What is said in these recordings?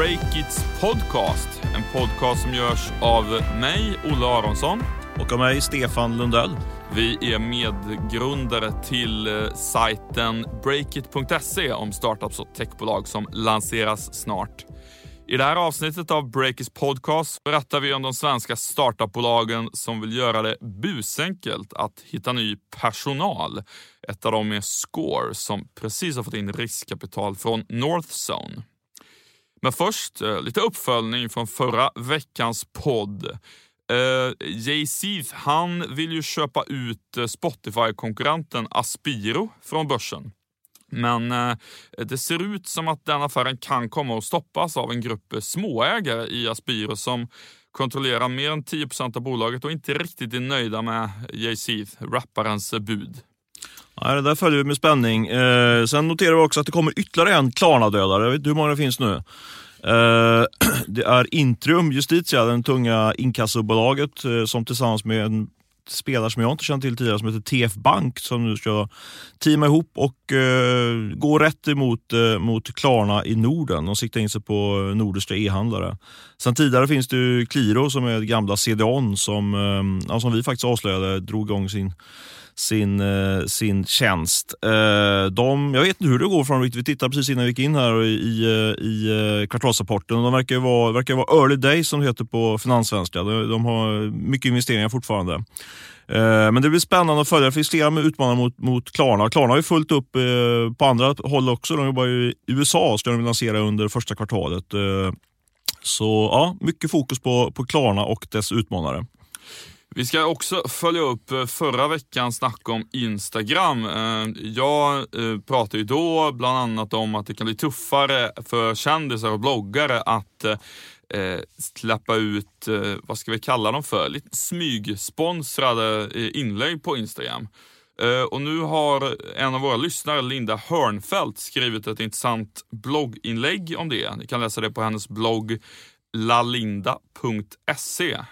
Breakits podcast. En podcast som görs av mig, Olle Aronsson. Och av mig, Stefan Lundell. Vi är medgrundare till eh, sajten breakit.se om startups och techbolag som lanseras snart. I det här avsnittet av Breakits podcast berättar vi om de svenska startupbolagen som vill göra det busenkelt att hitta ny personal. Ett av dem är Score som precis har fått in riskkapital från Northzone. Men först eh, lite uppföljning från förra veckans podd. Uh, Jay-Z han vill ju köpa ut eh, Spotify-konkurrenten Aspiro från börsen. Men uh, det ser ut som att den affären kan komma att stoppas av en grupp småägare i Aspiro som kontrollerar mer än 10% av bolaget och inte riktigt är nöjda med Jay-Z, rapparens bud. Ja, det där följer vi med spänning. Eh, sen noterar vi också att det kommer ytterligare en Klarna-dödare. Jag vet inte hur många det finns nu. Eh, det är Intrium Justitia, det tunga inkassobolaget eh, som tillsammans med en spelare som jag inte känt till tidigare som heter TF Bank som nu ska teama ihop och eh, gå rätt emot eh, mot Klarna i Norden. De siktar in sig på nordiska e-handlare. Sen tidigare finns det ju Qliro som är gamla CDON som, eh, som vi faktiskt avslöjade drog igång sin sin, eh, sin tjänst. Eh, de, jag vet inte hur det går för dem Vi tittade precis innan vi gick in här i, i, eh, i eh, kvartalsrapporten. De verkar vara, verkar vara early days som det heter på finanssvenska. De, de har mycket investeringar fortfarande. Eh, men det blir spännande att följa. Det finns flera utmanare mot, mot Klarna. Klarna har ju fullt upp på andra håll också. De jobbar ju i USA, ska de lansera under första kvartalet. Så ja, mycket fokus på, på Klarna och dess utmanare. Vi ska också följa upp eh, förra veckans snack om Instagram. Eh, jag eh, pratade ju då bland annat om att det kan bli tuffare för kändisar och bloggare att släppa ut, vad ska vi kalla dem för, lite smygsponsrade inlägg på Instagram. Och nu har en av våra lyssnare, Linda Hörnfeldt, skrivit ett intressant blogginlägg om det. Ni kan läsa det på hennes blogg lalinda.se. Eh,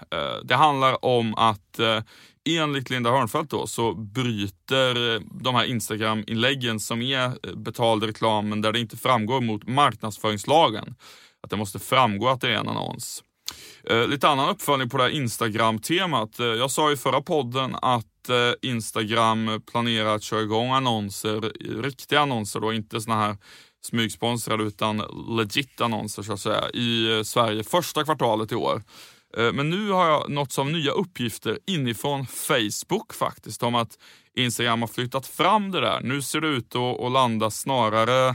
det handlar om att eh, enligt Linda Hörnfeldt då, så bryter eh, de här Instagram-inläggen som är betald reklam men där det inte framgår mot marknadsföringslagen. Att det måste framgå att det är en annons. Lite annan uppföljning på det här Instagram-temat. Jag sa i förra podden att Instagram planerar att köra igång annonser, riktiga annonser då, inte såna här smygsponsrade utan legit annonser så att säga i eh, Sverige första kvartalet i år. Eh, men nu har jag nåtts av nya uppgifter inifrån Facebook faktiskt om att Instagram har flyttat fram det där. Nu ser det ut att, landa snarare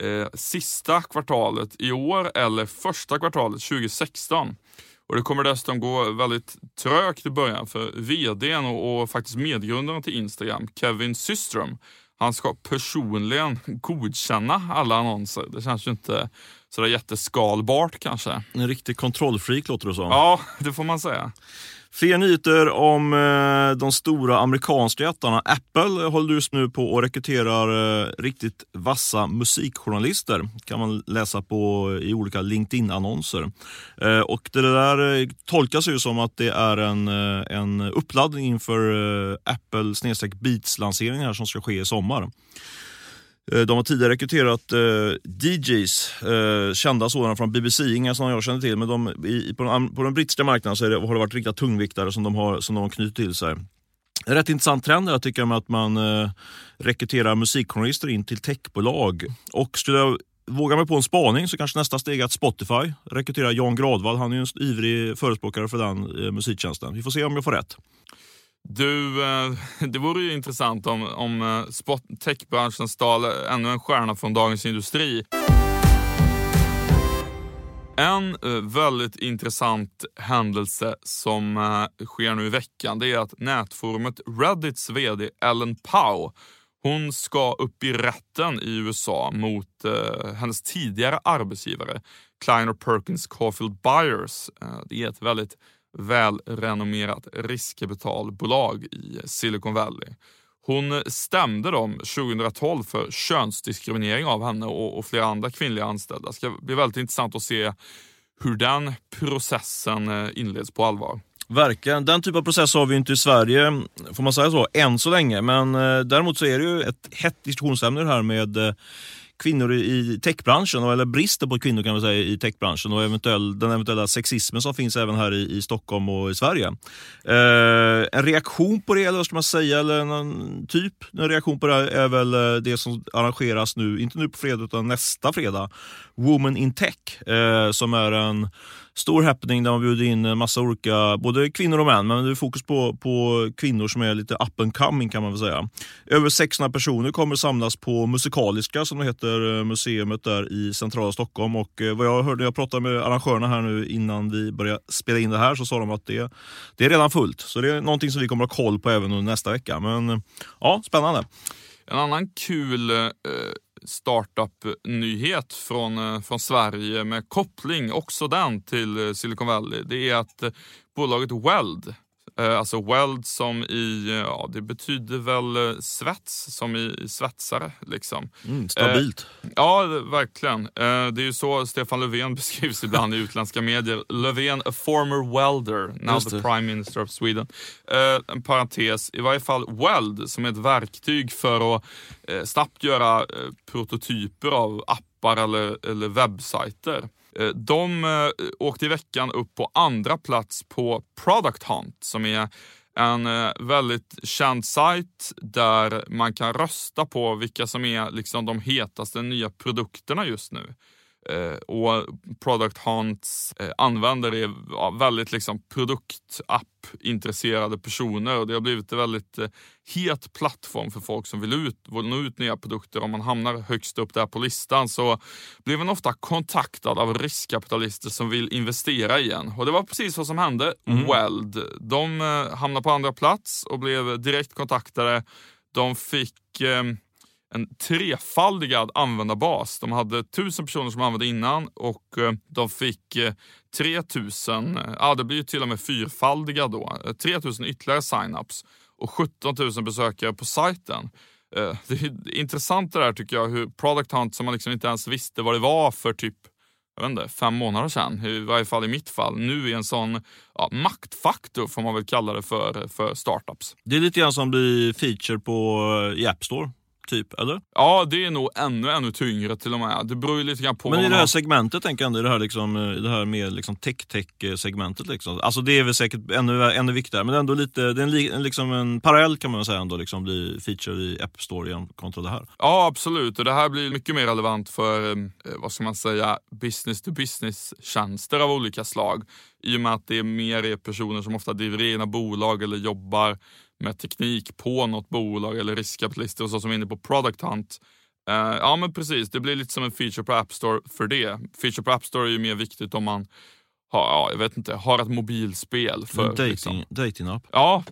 eh, sista kvartalet i år eller första kvartalet 2016. Och Det kommer dessutom gå väldigt trögt i början för vdn och, och faktiskt medgrundaren till Instagram, Kevin Systrom, han ska personligen godkänna alla annonser. Det känns ju inte sådär jätteskalbart kanske. En riktig kontrollfreak låter det som. Ja, det får man säga. Fler nyheter om eh, de stora amerikanska jättarna. Apple håller just nu på och rekryterar eh, riktigt vassa musikjournalister. kan man läsa på i olika LinkedIn-annonser. Eh, och det där tolkas ju som att det är en, en uppladdning inför Apple Beats-lanseringen som ska ske i sommar. Eh, de har tidigare rekryterat eh, DJs, eh, kända sådana från BBC, inga som jag känner till, men de, i, på, den, på den brittiska marknaden så det, har det varit riktiga tungviktare som de har, som de har knutit till sig. En rätt intressant trend är, jag med att man eh, rekryterar musikjournalister in till techbolag. Och skulle jag våga mig på en spaning så kanske nästa steg är att Spotify rekryterar Jan Gradvall. Han är ju en ivrig förespråkare för den eh, musiktjänsten. Vi får se om jag får rätt. Du, eh, det vore ju intressant om, om eh, techbranschen stal ännu en stjärna från Dagens Industri. En eh, väldigt intressant händelse som sker nu i veckan det är att nätforumet Reddits VD Ellen Pau hon ska upp i rätten i USA mot hennes tidigare arbetsgivare Kleiner Perkins Caulfield Byers. det är ett väldigt välrenommerat riskkapitalbolag i Silicon Valley. Hon stämde dem 2012 för könsdiskriminering av henne och, och flera andra kvinnliga anställda. Det ska bli väldigt intressant att se hur den processen eh, inleds på allvar. Verkligen. Den typen av process har vi inte i Sverige, får man säga så, än så länge. Men eh, däremot så är det ju ett hett diskussionsämne det här med eh, kvinnor i techbranschen, eller bristen på kvinnor kan man säga i techbranschen och eventuell, den eventuella sexismen som finns även här i, i Stockholm och i Sverige. Eh, en reaktion på det, eller vad ska man säga, eller någon typ en reaktion på det är väl eh, det som arrangeras nu, inte nu på fredag utan nästa fredag, Women in Tech, eh, som är en stor happening där man bjuder in en massa olika, både kvinnor och män, men det är fokus på, på kvinnor som är lite up and coming kan man väl säga. Över 600 personer kommer samlas på Musikaliska som det heter, eh, museet där i centrala Stockholm och eh, vad jag hörde, jag pratade med arrangörerna här nu innan vi började spela in det här så sa de att det, det är redan fullt. Så det är någonting som vi kommer att ha koll på även under nästa vecka. Men eh, ja, spännande. En annan kul eh, startup-nyhet från, eh, från Sverige med koppling också den till eh, Silicon Valley. Det är att eh, bolaget Weld alltså weld som i, eh, ja det betyder väl eh, svets som i svetsare liksom. Mm, stabilt. ja, verkligen. det är ju så Stefan Löfven beskrivs ibland i utländska medier. Löfven, a former welder, now the prime minister of Sweden. en parentes, i varje fall weld som är ett verktyg för att snabbt göra prototyper av appar eller, eller webbsajter. Eh, de eh, åkte i veckan upp på andra plats på Product Hunt som är en eh, väldigt känd sajt där man kan rösta på vilka som är liksom de hetaste nya produkterna just nu. Eh, och Product Hunts eh, användare är ja, väldigt liksom produktapp-intresserade personer och det har blivit en väldigt eh, het plattform för folk som vill ut, nå ut nya produkter. Om man hamnar högst upp där på listan så blir man ofta kontaktad av riskkapitalister som vill investera igen. Och det var precis vad som hände. Mm. Weld, de hamnade på andra plats och blev direkt kontaktade. De fick eh, en trefaldigad användarbas. De hade tusen personer som använde innan och eh, de fick eh, 3000, eh, ja det blir ju till och med fyrfaldiga då, 3000 ytterligare signups och 17 000 besökare på sajten. Det är intressant det där tycker jag, hur Product Hunt som man liksom inte ens visste vad det var för typ jag vet inte, fem månader sedan, i varje fall i mitt fall, nu är en sån ja, maktfaktor får man väl kalla det för, för startups. Det är lite grann som blir feature på i App Store typ, eller? Ja, det är nog ännu, ännu tyngre till och med. Det beror ju lite grann på. Men i det här har... segmentet, tänker jag, i det här, liksom, det här mer liksom tech-tech-segmentet. Liksom. Alltså det är väl säkert ännu, ännu viktigare, men ändå lite, det är en, liksom en parallell kan man säga ändå, liksom bli feature i App Store kontra det här. Ja, absolut. Och det här blir mycket mer relevant för, eh, vad ska man säga, business to business-tjänster av olika slag. I och med att det är mer personer som ofta driver egna bolag eller jobbar med teknik på något bolag eller riskkapitalister och så som är inne på Product Hunt. Uh, ja men precis, det blir lite som en feature på App Store för det. Feature på App Store är ju mer viktigt om man har, ja, jag vet inte, har ett mobilspel. För, dating, liksom. dating-app? Ja,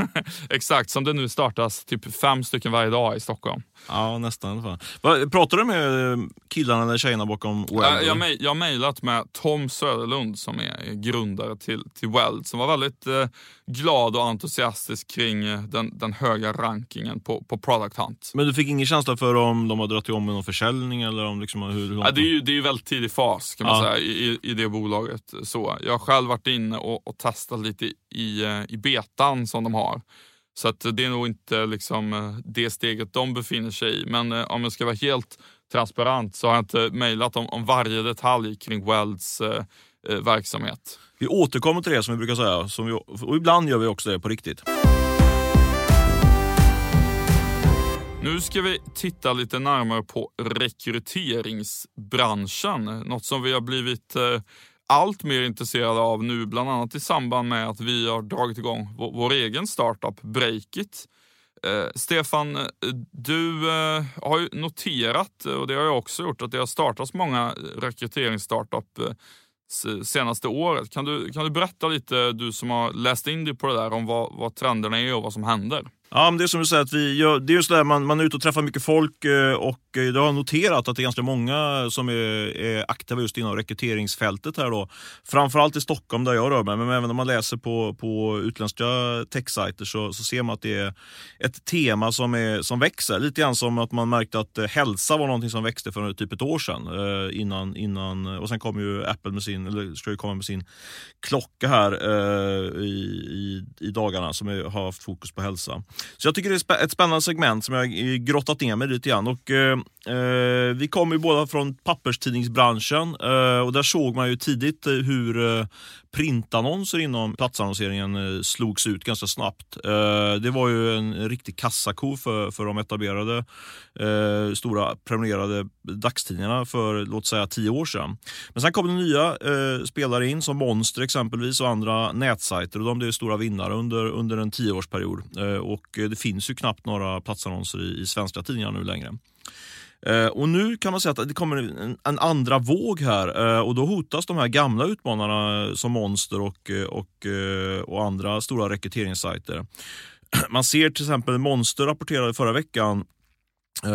exakt. Som det nu startas typ fem stycken varje dag i Stockholm. Ja, nästan. Fan. Pratar du med killarna eller tjejerna bakom Weld? Jag, jag har mejlat med Tom Söderlund som är grundare till, till Weld som var väldigt eh, glad och entusiastisk kring eh, den, den höga rankingen på, på Product Hunt. Men du fick ingen känsla för om de har dragit igång med någon försäljning? Eller om liksom hur, hur ja, det, är ju, det är ju väldigt tidig fas kan man ja. säga i, i det bolaget. Så jag har själv varit inne och, och testat lite i, eh, i betan som de har. Så att det är nog inte liksom eh, det steget de befinner sig i. Men om jag ska vara helt transparent så har jag inte mejlat om, om varje detalj kring Welds eh, verksamhet. Vi återkommer till det som vi brukar säga, som vi, och ibland gör vi också det på riktigt. Nu ska vi titta lite närmare på rekryteringsbranschen. Något som vi har blivit eh, allt mer intresserade av nu, bland annat i samband med att vi har dragit igång vår, vår egen startup Breakit. Eh, Stefan, eh, du eh, har ju noterat, eh, och det har jag också gjort, att det har startats många eh, rekryteringsstartup eh, senaste året. Kan du, kan du berätta lite, du som har läst in dig på det där, om vad, vad trenderna är och vad som händer? Ja, men det är som du säger, att vi gör, det är just det där, man, man är ute och träffar mycket folk eh, och eh, jag har noterat att det är ganska många som är, är aktiva just inom rekryteringsfältet här då. Framförallt i Stockholm där jag rör mig, men även om man läser på, på utländska techsajter så, så ser man att det är ett tema som, är, som växer. Lite grann som att man märkte att eh, hälsa var någonting som växte för typ ett år sedan. Innan, innan, och sen kom ju Apple med sin, eller ska ju komma med sin klocka här i, i, i dagarna som är, har haft fokus på hälsa. Så jag tycker det är ett spännande segment som jag eh, grottat ner mig lite grann. Och, eh, eh vi kommer ju båda från papperstidningsbranschen eh, och där såg man ju tidigt eh, hur eh, printannonser inom platsannonseringen slogs ut ganska snabbt. Eh, det var ju en riktig kassako för, för de etablerade eh, stora prenumererade dagstidningarna för låt säga tio år sedan. Men sen kom det nya eh, spelare in som Monster exempelvis och andra nätsajter och de blev stora vinnare under, under en tioårsperiod. Eh, och det finns ju knappt några platsannonser i, i svenska tidningar nu längre. Eh, och nu kan man säga att det kommer en, andra våg här eh, och då hotas de här gamla utmanarna eh, som Monster och, och, och andra stora rekryteringssajter. Man ser till exempel Monster rapporterade förra veckan Eh,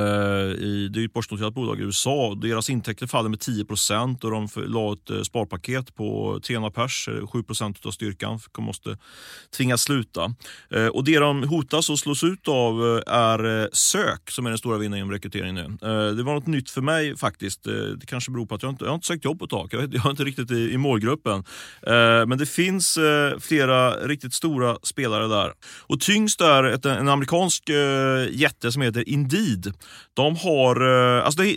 i, det är ett börsnoterat bolag i USA. Deras intäkter faller med 10 procent och de la ett eh, sparpaket på 300 pers, eh, 7 procent av styrkan, måste tvingas sluta. Och Det de hotas och slås ut av är sök, som är den stora vinnaren inom rekrytering nu. Det var något nytt för mig faktiskt. Det kanske beror på att jag inte jag har inte sökt jobb på ett tag. Jag, jag är inte riktigt i, i målgruppen. Men det finns flera riktigt stora spelare där. Och tyngst är ett, en amerikansk jätte som heter Indeed de har, eh, alltså det,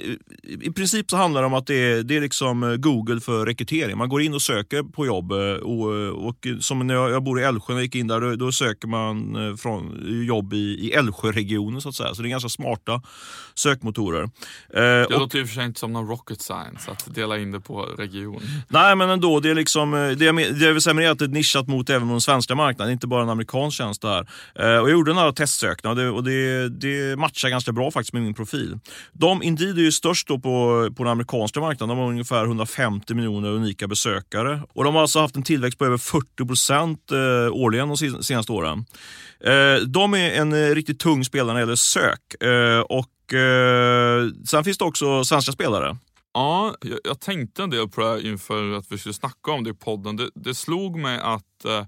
I princip så handlar det om att det är, det är liksom eh, Google för rekrytering. Man går in och söker på jobb. Eh, och, och som när jag, jag bor i Älvsjö, när jag gick in där, då, då söker man från jobb i, i Älvsjöregionen så att säga. Så det är ganska smarta sökmotorer. Det och, låter ju för sig inte som någon rocket science att dela in det på region. Nej, men ändå. Det är liksom, det är, det är väl sämre att det är nischat mot även den svenska marknaden, inte bara en amerikansk tjänst där. Och jag gjorde några testsökningar och, det, och det, det matchar ganska bra faktiskt med min profil. De, Indeed är ju störst på, på den amerikanska marknaden. De har ungefär 150 miljoner unika besökare. Och De har alltså haft en tillväxt på över 40 procent eh, årligen de senaste åren. Eh, de är en eh, riktigt tung spelare när det gäller sök. och Sen finns det också svenska spelare. Ja, jag, jag, tänkte en del på det här inför att vi skulle snacka om det i podden. Det, det slog mig att eh,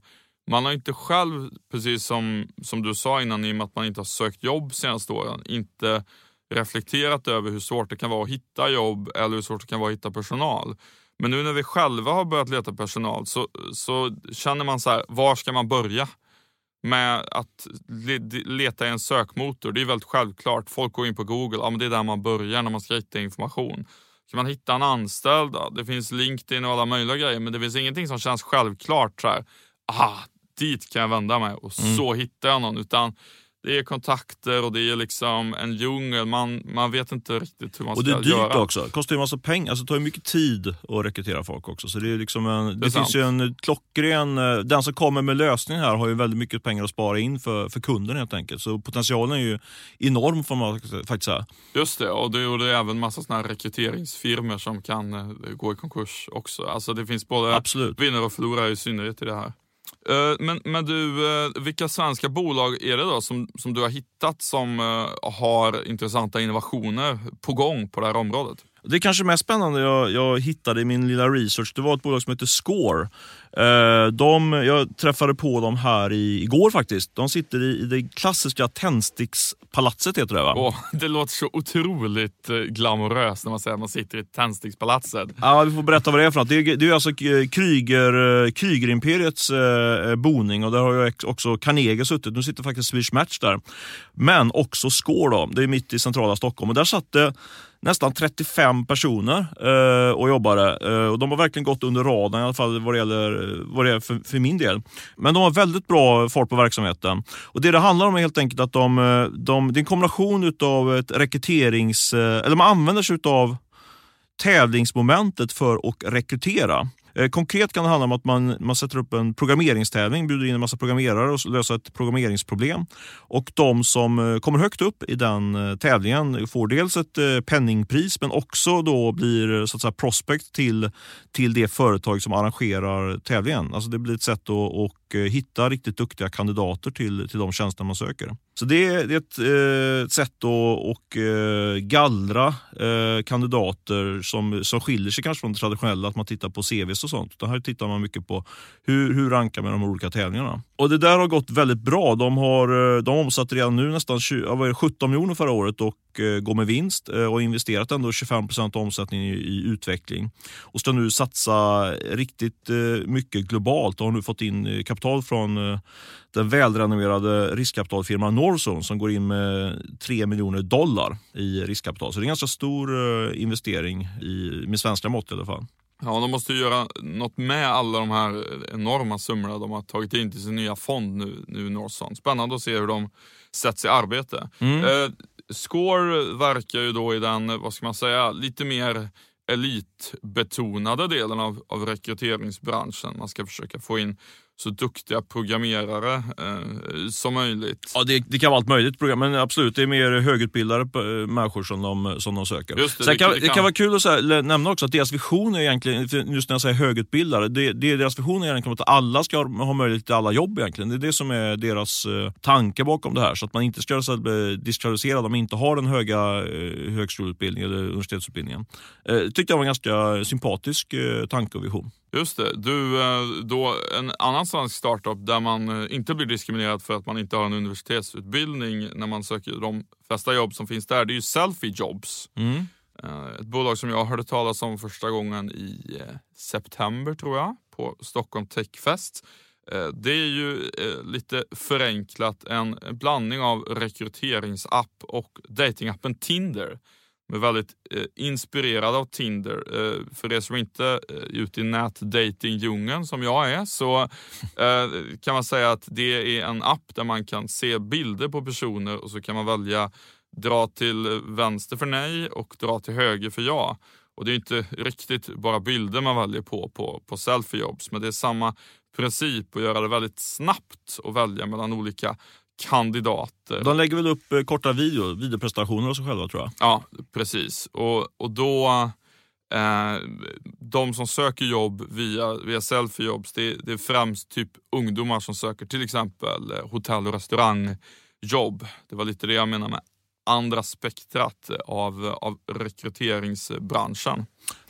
man har inte själv, precis som, som du sa innan, i och med att man inte har sökt jobb senaste åren, inte reflekterat över hur svårt det kan vara att hitta jobb eller hur svårt det kan vara att hitta personal. Men nu när vi själva har börjat leta personal så, så känner man så här, var ska man börja? Med att leta i en sökmotor, det är väldigt självklart. Folk går in på Google, ja, men det är där man börjar när man ska hitta information. Ska man hitta en anställd, det finns LinkedIn och alla möjliga grejer, men det finns ingenting som känns självklart. Så här, aha, dit kan jag vända mig och mm. så hittar jag någon. Utan det är kontakter och det är liksom en djungel. Man, man vet inte riktigt hur man ska göra. Och det är dyrt göra. också. Det kostar ju massa pengar. Alltså, det tar ju mycket tid att rekrytera folk också. Så det är liksom en, det, det finns ju en klockren... Eh, den som kommer med lösningen här har ju väldigt mycket pengar att spara in för, för kunden helt enkelt. Så potentialen är ju enorm får man faktiskt säga. Just det, och det, är även massa såna här rekryteringsfirmor som kan eh, gå i konkurs också. Alltså det finns både Absolut. vinnare och förlorare i synnerhet i det här. Eh, men, men du, eh, vilka svenska bolag är det då som, som du har hittat som eh, har intressanta innovationer på gång på det här området? Det kanske mest spännande jag, jag hittade i min lilla research, det var ett bolag som heter Score. Eh, de, jag träffade på dem här i, igår faktiskt. De sitter i, i det klassiska Tändstickspalatset heter det va? Oh, det låter så otroligt eh, glamoröst när man säger att man sitter i Tändstickspalatset. Ja, vi får berätta vad det är för något. Det är, det är alltså Kryger, Krygerimperiets eh, boning och där har ju också Carnegie suttit. Nu sitter faktiskt Swedish Match där. Men också Score då, det är mitt i centrala Stockholm och där satt det nästan 35 personer eh, och jobbade. Eh, och de har verkligen gått under radarn i alla fall vad det gäller eh, vad det är för, för, min del. Men de har väldigt bra fart på verksamheten. Och Det det handlar om är helt enkelt att de, eh, de, det är en kombination av ett rekryterings... Eh, eller man använder sig av tävlingsmomentet för att rekrytera. Eh, konkret kan det handla om att man, man sätter upp en programmeringstävling, bjuder in en massa programmerare och löser ett programmeringsproblem. Och de som eh, kommer högt upp i den eh, tävlingen får dels ett penningpris men också då blir så att säga, prospect till, till det företag som arrangerar tävlingen. Alltså det blir ett sätt att, att Eh, hitta riktigt duktiga kandidater till, till de tjänster man söker. Så det är, det är ett eh, ett sätt att och, eh, gallra kandidater som, som skiljer sig kanske från det traditionella, att man tittar på CVs och sånt. Utan här tittar man mycket på hur, hur rankar man de olika tävlingarna och det där har gått väldigt bra. De har eh, de omsatte redan nu nästan 20, 17 miljoner förra året och eh, går med vinst eh, och har investerat ändå 25 procent av omsättningen i, i, utveckling. Och ska nu satsa riktigt mycket globalt och har nu fått in kapital från den välrenoverade riskkapitalfirman Northzone som går in med 3 miljoner dollar i riskkapital. Så det är en ganska stor investering i, med svenska mått i alla fall. Ja, de måste ju göra något med alla de här enorma summorna de har tagit in till sin nya fond nu, nu Northson. Spännande att se hur de sätts i arbete. Mm. Eh, Score verkar ju då i den, vad ska man säga, lite mer elitbetonade delen av, av rekryteringsbranschen. Man ska försöka få in så duktiga programmerare eh, som möjligt. Ja, det, det, kan vara allt möjligt program, men absolut, det är mer högutbildade eh, människor som de, som de söker. Just det, Sen det, kan, det, kan, vara kul att säga, nämna också att deras vision är egentligen, just när jag säger högutbildade, det, det, deras vision är egentligen att alla ska ha möjlighet till alla jobb egentligen. Det är det som är deras uh, tanke bakom det här, så att man inte ska bli diskvalificerad om man inte har den höga uh, högskoleutbildningen eller universitetsutbildningen. Uh, tyckte jag var en ganska sympatisk uh, tanke och vision. Just det. Du, då, en annan svensk startup där man inte blir diskriminerad för att man inte har en universitetsutbildning när man söker de flesta jobb som finns där, det är ju Selfie Jobs. Mm. Ett bolag som jag hörde talas om första gången i september tror jag, på Stockholm Techfest. Det är ju lite förenklat en blandning av rekryteringsapp och datingappen Tinder är väldigt eh, inspirerad av Tinder. Eh, för er som inte eh, är ute i nätdatingdjungeln som jag är så eh, kan man säga att det är en app där man kan se bilder på personer och så kan man välja dra till vänster för nej och dra till höger för ja. Och Det är inte riktigt bara bilder man väljer på på, på selfiejobs men det är samma princip att göra det väldigt snabbt och välja mellan olika kandidater. De lägger väl upp eh, korta video, videopresentationer av sig själva tror jag. Ja, precis. Och, och då, eh, de som söker jobb via, via selfie-jobs, det, det, är främst typ ungdomar som söker till exempel eh, hotell och restaurangjobb. Det var lite det jag menar med andra spektrat av, av rekryteringsbranschen.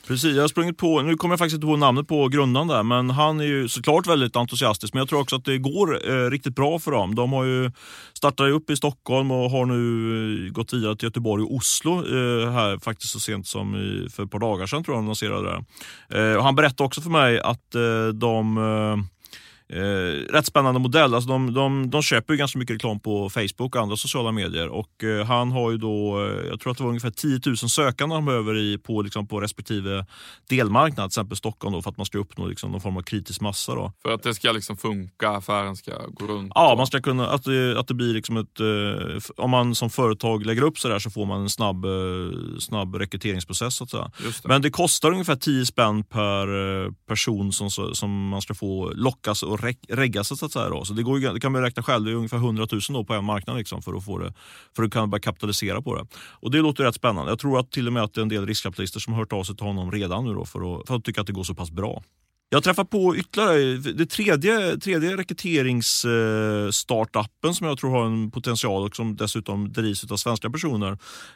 Precis, jag har sprungit på, nu kommer jag faktiskt inte ihåg namnet på grundaren där, men han är ju såklart väldigt entusiastisk. Men jag tror också att det går eh, riktigt bra för dem. De har ju startat upp i Stockholm och har nu eh, gått vidare till Göteborg och Oslo eh, här faktiskt så sent som i, för ett par dagar sedan tror jag de lanserade det. Eh, han berättade också för mig att eh, de eh, eh, rätt spännande modell. Alltså de, de, de köper ju ganska mycket reklam på Facebook och andra sociala medier. Och eh, Han har ju då, eh, jag tror att det var ungefär 10 000 sökande han behöver i, på, liksom, på respektive delmarknad, till exempel Stockholm, då, för att man ska uppnå liksom, någon form av kritisk massa. Då. För att det ska liksom funka, affären ska gå runt? Ja, man ska kunna, att, det, att det blir liksom ett... Eh, om man som företag lägger upp så där så får man en snabb, eh, snabb rekryteringsprocess. Så att säga. Det. Men det kostar ungefär 10 spänn per eh, person som, som man ska få lockas och regga sig så att säga. Då. Så det, går, det kan man räkna själv, det är ungefär 100 000 då på en marknad liksom för att få det, för att kunna börja kapitalisera på det. Och det låter rätt spännande. Jag tror att till och med att det är en del riskkapitalister som har hört av sig till honom redan nu då för att, för att tycka att det går så pass bra. Jag träffar på ytterligare, det tredje, tredje rekryteringsstartupen eh, som jag tror har en potential och som dessutom drivs av svenska personer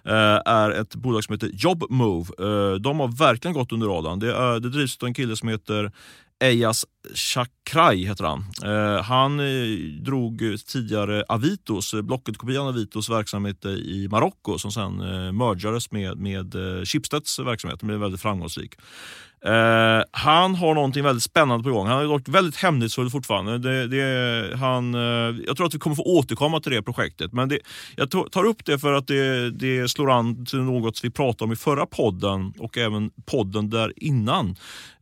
eh, är ett bolag som heter JobMove. Eh, de har verkligen gått under radarn. Det, är, det drivs av en kille som heter Ejas Chakrai heter han. Eh, han eh, drog tidigare Avitos, eh, Blocket-kopian Avitos verksamhet eh, i Marocko som sen eh, mergades med, med eh, Schibsteds verksamhet. Den blev väldigt framgångsrik. Eh, han har någonting väldigt spännande på gång. Han har dock väldigt hemlighetsfull fortfarande. Det, det, han, eh, jag tror att vi kommer få återkomma till det projektet. Men det, jag tar upp det för att det, det slår an till något vi pratade om i förra podden och även podden där innan.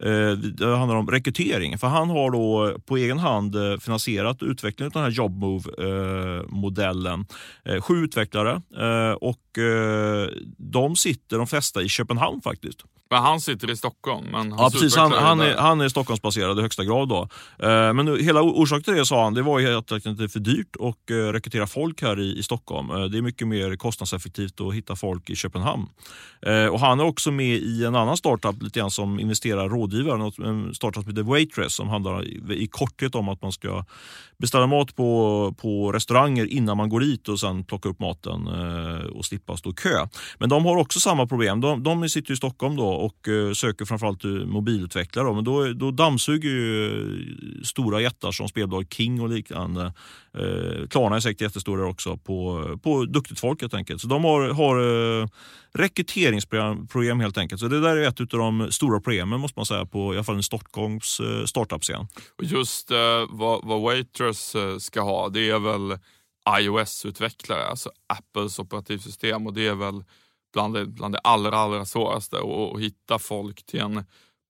Eh, det handlar om rekrytering. För han har då på egen hand eh, finansierat utvecklingen av den här Jobmove-modellen. Eh, sju utvecklare eh, och de sitter de flesta i Köpenhamn faktiskt. Men han sitter i Stockholm? Men ja, precis. Han, han, är, han är Stockholmsbaserad i högsta grad. Då. Eh, men nu, hela orsaken till det sa han, det var ju att det är för dyrt att eh, rekrytera folk här i, i Stockholm. Eh, det är mycket mer kostnadseffektivt att hitta folk i Köpenhamn. Eh, och Han är också med i en annan startup lite grann som investerar rådgivare. En startup som heter Waitress som handlar i, i korthet om att man ska beställa mat på, på restauranger innan man går dit och sen plocka upp maten eh, och slippa stå i kö. Men de har också samma problem. De, de sitter i Stockholm då och eh, söker framförallt eh, mobilutvecklare. Då. Men då, då dammsuger ju eh, stora jättar som spelbolag King och liknande. Klarna är säkert jättestora också på, på duktigt folk helt enkelt. Så de har, har rekryteringsprogram helt enkelt. Så det där är ett av de stora problemen måste man säga på i alla fall en Stockholms startup-scen. Och just eh, vad, vad Waitress ska ha, det är väl iOS-utvecklare, alltså Apples operativsystem och det är väl bland det, bland det allra, allra svåraste att hitta folk till en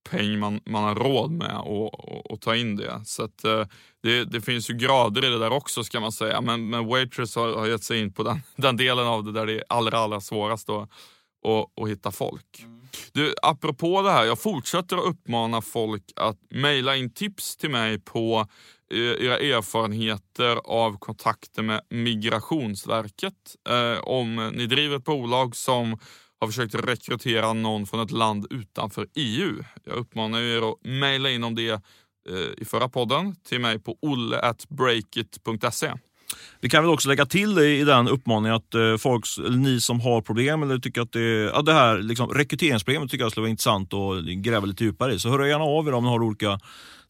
peng man, man har råd med och, och, och ta in det. Så att, eh, det, det, finns ju grader i det där också ska man säga. Men, men Waitress har, har gett sig in på den, den delen av det där det är allra, allra svårast att och, och hitta folk. Mm. Du, apropå det här, jag fortsätter att uppmana folk att mejla in tips till mig på Eh, era erfarenheter av kontakter med Migrationsverket. Eh, om ni driver ett bolag som har försökt rekrytera någon från ett land utanför EU. Jag uppmanar er att mejla in om det eh, i förra podden till mig på olle.breakit.se. Vi kan väl också lägga till i den uppmaningen att eh, folk, ni som har problem eller tycker att det, ja, det här liksom, rekryteringsproblemet tycker jag skulle vara intressant att gräva lite djupare i. Så hör gärna av er om ni har olika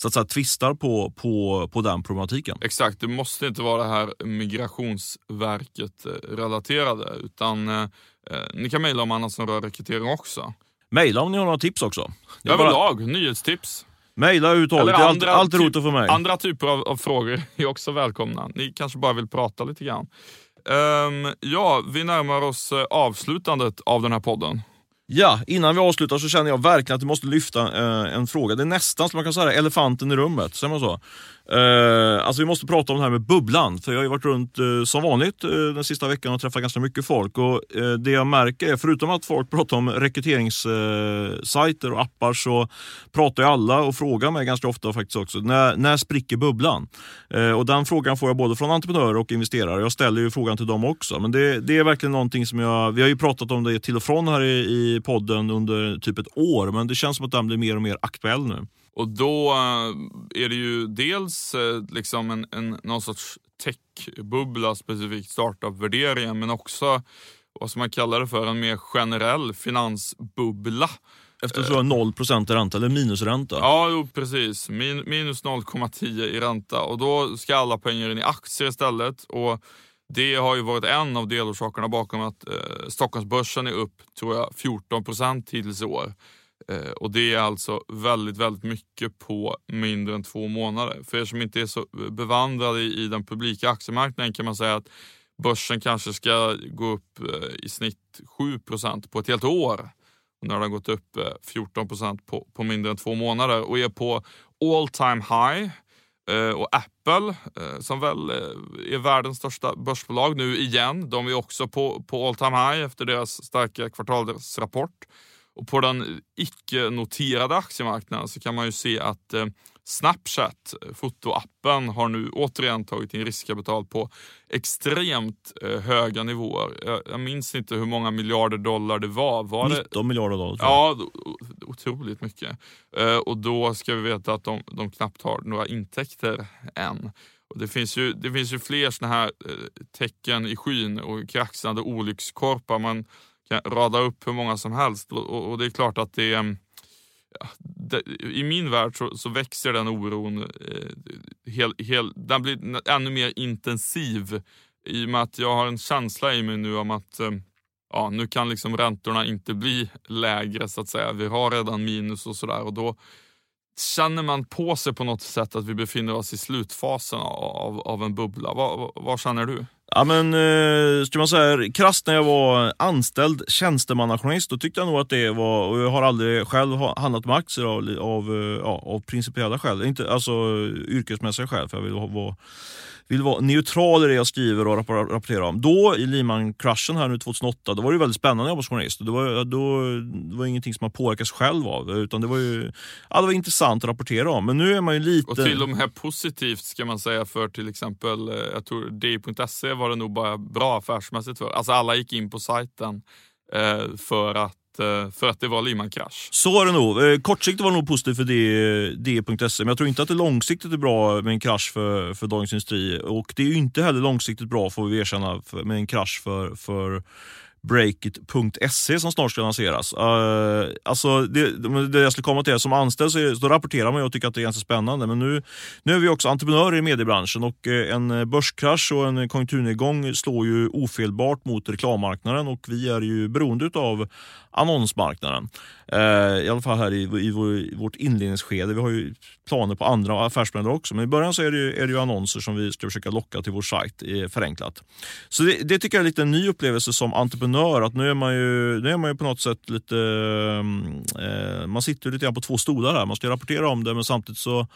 så att säga, tvistar på, på, på den problematiken. Exakt, det måste inte vara det här Migrationsverket eh, utan eh, eh, ni kan mejla om annat som rör rekrytering också. Mejla om ni har några tips också. Överlag, bara... nyhetstips. Mejla överhuvudtaget, allt, allt roligt för mig. Andra typer av, av, frågor är också välkomna. Ni kanske bara vill prata lite grann. Um, ja, vi närmar oss avslutandet av den här podden. Ja, innan vi avslutar så känner jag verkligen att vi måste lyfta eh, en fråga. Det är nästan som man kan säga elefanten i rummet. Säger man så? Eh, alltså vi måste prata om det här med bubblan. För jag har ju varit runt eh, som vanligt eh, den sista veckan och träffat ganska mycket folk. Och eh, Det jag märker är, förutom att folk pratar om rekryteringssajter eh, och appar så pratar ju alla och frågar mig ganska ofta faktiskt också, när, när spricker bubblan? Eh, och Den frågan får jag både från entreprenörer och investerare. Jag ställer ju frågan till dem också. Men det, det är verkligen någonting som jag, vi har ju pratat om det till och från här i, i podden under typ ett år, men det känns som att den blir mer och mer aktuell nu. Och då eh, är det ju dels eh, liksom en, en, någon sorts techbubbla, specifikt startup-värderingen, men också vad som man kallar det för, en mer generell finansbubbla. Eftersom du har 0 i ränta, eller minusränta? Ja, jo, precis. Min, minus 0,10 i ränta och då ska alla pengar in i aktier istället. Och det har ju varit en av delorsakerna bakom att eh, Stockholmsbörsen är upp, tror jag, 14 hittills i år. Eh, och det är alltså väldigt, väldigt mycket på mindre än två månader. För er som inte är så bevandrade i, i den publika aktiemarknaden kan man säga att börsen kanske ska gå upp eh, i snitt 7% på ett helt år. Och nu har den gått upp eh, 14 procent på, på mindre än två månader och är på all time high. Och Apple, som väl är världens största börsbolag nu igen, de är också på, på all time high efter deras starka kvartalsrapport. Och på den icke-noterade aktiemarknaden så kan man ju se att eh, Snapchat, fotoappen, har nu återigen tagit in riskkapital på extremt eh, höga nivåer. Jag, jag, minns inte hur många miljarder dollar det var. var 19 det? miljarder dollar. Ja, otroligt mycket. Eh, och då ska vi veta att de, de knappt har några intäkter än. Och det, finns ju, det finns ju fler såna här eh, tecken i skyn och kraxande olyckskorpar. Man kan rada upp hur många som helst och, och det är klart att mm, det, I min värld så, så, växer den oron, eh, hel, hel, den blir ännu mer intensiv i och med att jag har en känsla i mig nu om att eh, ja, nu kan liksom räntorna inte bli lägre så att säga. Vi har redan minus och sådär och då känner man på sig på något sätt att vi befinner oss i slutfasen av, av en bubbla. Vad, vad, vad känner du? Ja men, eh, man säga krasst när jag var anställd tjänstemannajournalist, då tyckte jag nog att det var, och jag har aldrig själv handlat med aktier av, av, eh, ja, av principiella skäl, inte, alltså yrkesmässiga skäl, för jag vill vara vill vara neutral i det jag skriver och rapporterar om. Då i Lehman-kraschen här nu 2008, då var det väldigt spännande att jobba som journalist. Det var, då, det var ingenting som man påverkas själv av, utan det var ju ja, det var intressant att rapportera om. Men nu är man ju lite... Och till och med positivt ska man säga för till exempel, eh, jag tror di.se var det nog bara bra affärsmässigt för. Alltså alla gick in på sajten eh, för att Eh, för att det var Lehman-krasch. Så var det nog. Eh, kortsiktigt var det nog positivt för D.se, men jag tror inte att det långsiktigt är bra med en krasch för, för Dagens Industri. Och det är ju inte heller långsiktigt bra, får vi erkänna, med en krasch för, för Breakit.se som snart ska lanseras. Uh, alltså det, det jag skulle komma till, som anställd så, så rapporterar man och tycker att det är ganska spännande. Men nu, nu är vi också entreprenörer i mediebranschen och eh, en börskrasch och en konjunkturnedgång slår ju ofelbart mot reklammarknaden och vi är ju beroende av annonsmarknaden. Uh, I alla fall här i, i, i, vårt inledningsskede. Vi har ju planer på andra affärsmodeller också, men i början så är det, ju, är det ju annonser som vi ska försöka locka till vår sajt förenklat. Så det, det tycker jag är lite en ny upplevelse som entreprenör, att nu är man ju, nu är man ju på något sätt lite... Eh, man sitter lite grann på två stolar här. Man ska rapportera om det, men samtidigt så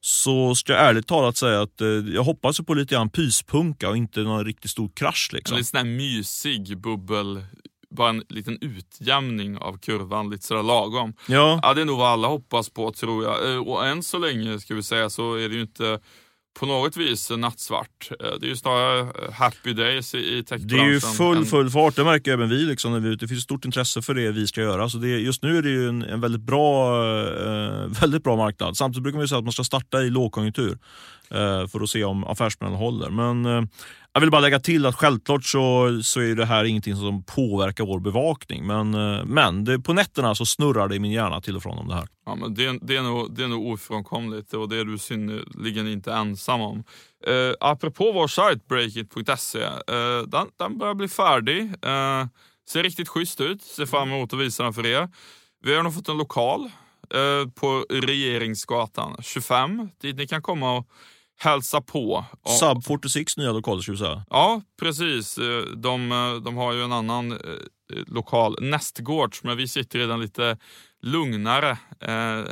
så ska jag ärligt talat säga att eh, jag hoppas på lite grann pyspunka och inte någon riktigt stor krasch. Liksom. En lite sån här mysig bubbel bara en liten utjämning av kurvan, lite sådär lagom. Ja. ja. Det är nog vad alla hoppas på tror jag. Eh, och än så länge ska vi säga så är det ju inte på något vis nattsvart. Eh, det är ju snarare eh, happy days i techbranschen. Det är ju full, full fart, det märker även vi. Liksom, när vi det finns stort intresse för det vi ska göra. Så det, just nu är det ju en, en väldigt, bra, eh, väldigt bra marknad. Samtidigt brukar man säga att man ska starta i lågkonjunktur Eh, för att se om affärsplanen håller. Men eh, jag vill bara lägga till att självklart så, så är det här ingenting som påverkar vår bevakning. Men, eh, men det, på nätterna så snurrar det i min hjärna till och från om det här. Ja, men det, det, är nog, det är nog ofrånkomligt och det är du synnerligen inte ensam om. Eh, apropå vår sajt breakit.se, eh, den, den börjar bli färdig. Eh, ser riktigt schysst ut. Ser fram emot att visa den för er. Vi har nog fått en lokal eh, på Regeringsgatan 25 dit ni kan komma och hälsa på. Sub 46 nya säga. Ja, precis. Eh, de, eh, de har ju en annan eh, lokal, nästgårds, men vi sitter i den lite lugnare, eh,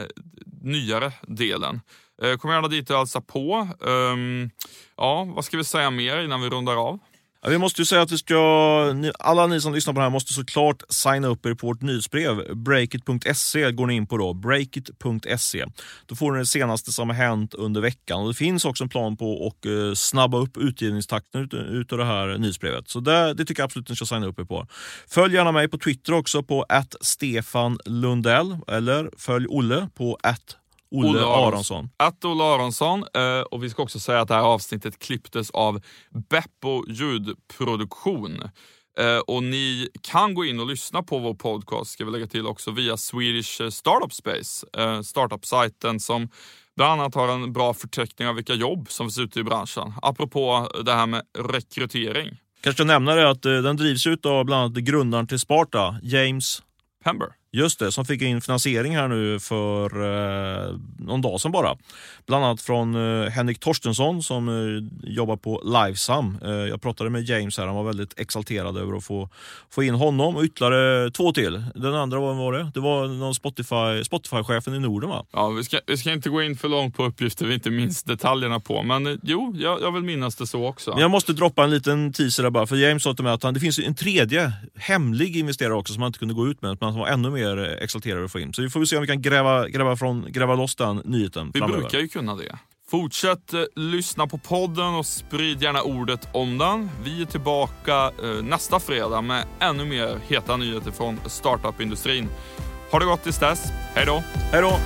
nyare delen. Eh, kom gärna dit och hälsa på. Um, ja, vad ska vi säga mer innan vi rundar av? Ja, vi måste ju säga att vi ska, alla ni som lyssnar på det här måste såklart signa upp er på vårt nyhetsbrev. Breakit.se går ni in på då. Breakit.se. Då får ni det senaste som har hänt under veckan. Och Det finns också en plan på att eh, snabba upp utgivningstakten ut, ut av det här nyhetsbrevet. Så det, det tycker jag absolut ni ska signa upp er på. Följ gärna mig på Twitter också på att Stefan Lundell eller följ Olle på att Olle, Olle Aronsson. Att Olle Aronsson. Eh, och vi ska också säga att det här avsnittet klipptes av Beppo ljudproduktion. Eh, och ni kan gå in och lyssna på vår podcast, ska vi lägga till också, via Swedish Startup Space. Eh, Startup-sajten som bland annat har en bra förteckning av vilka jobb som finns ute i branschen. Apropå det här med rekrytering. Kanske nämna det att den drivs ut av bland annat grundaren till Sparta, James Pember. Just det, som fick in finansiering här nu för eh, någon dag sedan bara. Bland annat från eh, Henrik Torstensson som eh, jobbar på Livesam. Eh, jag pratade med James här, han var väldigt exalterad över att få, få in honom och ytterligare två till. Den andra, vad var det? Det var någon Spotify, Spotify-chefen i Norden va? Ja, vi ska, vi ska inte gå in för långt på uppgifter vi inte minns detaljerna på, men eh, jo, jag, jag vill minnas det så också. Men jag måste droppa en liten teaser där bara, för James sa till mig att han, det finns en tredje hemlig investerare också som han inte kunde gå ut med, men som var ännu mer exalterade att få in. Så vi får se om vi kan gräva, gräva, från, gräva loss den nyheten Vi framöver. brukar ju kunna det. Fortsätt eh, lyssna på podden och sprid gärna ordet om den. Vi är tillbaka eh, nästa fredag med ännu mer heta nyheter från startup-industrin. Ha det gott tills dess. Hej då! Hej då!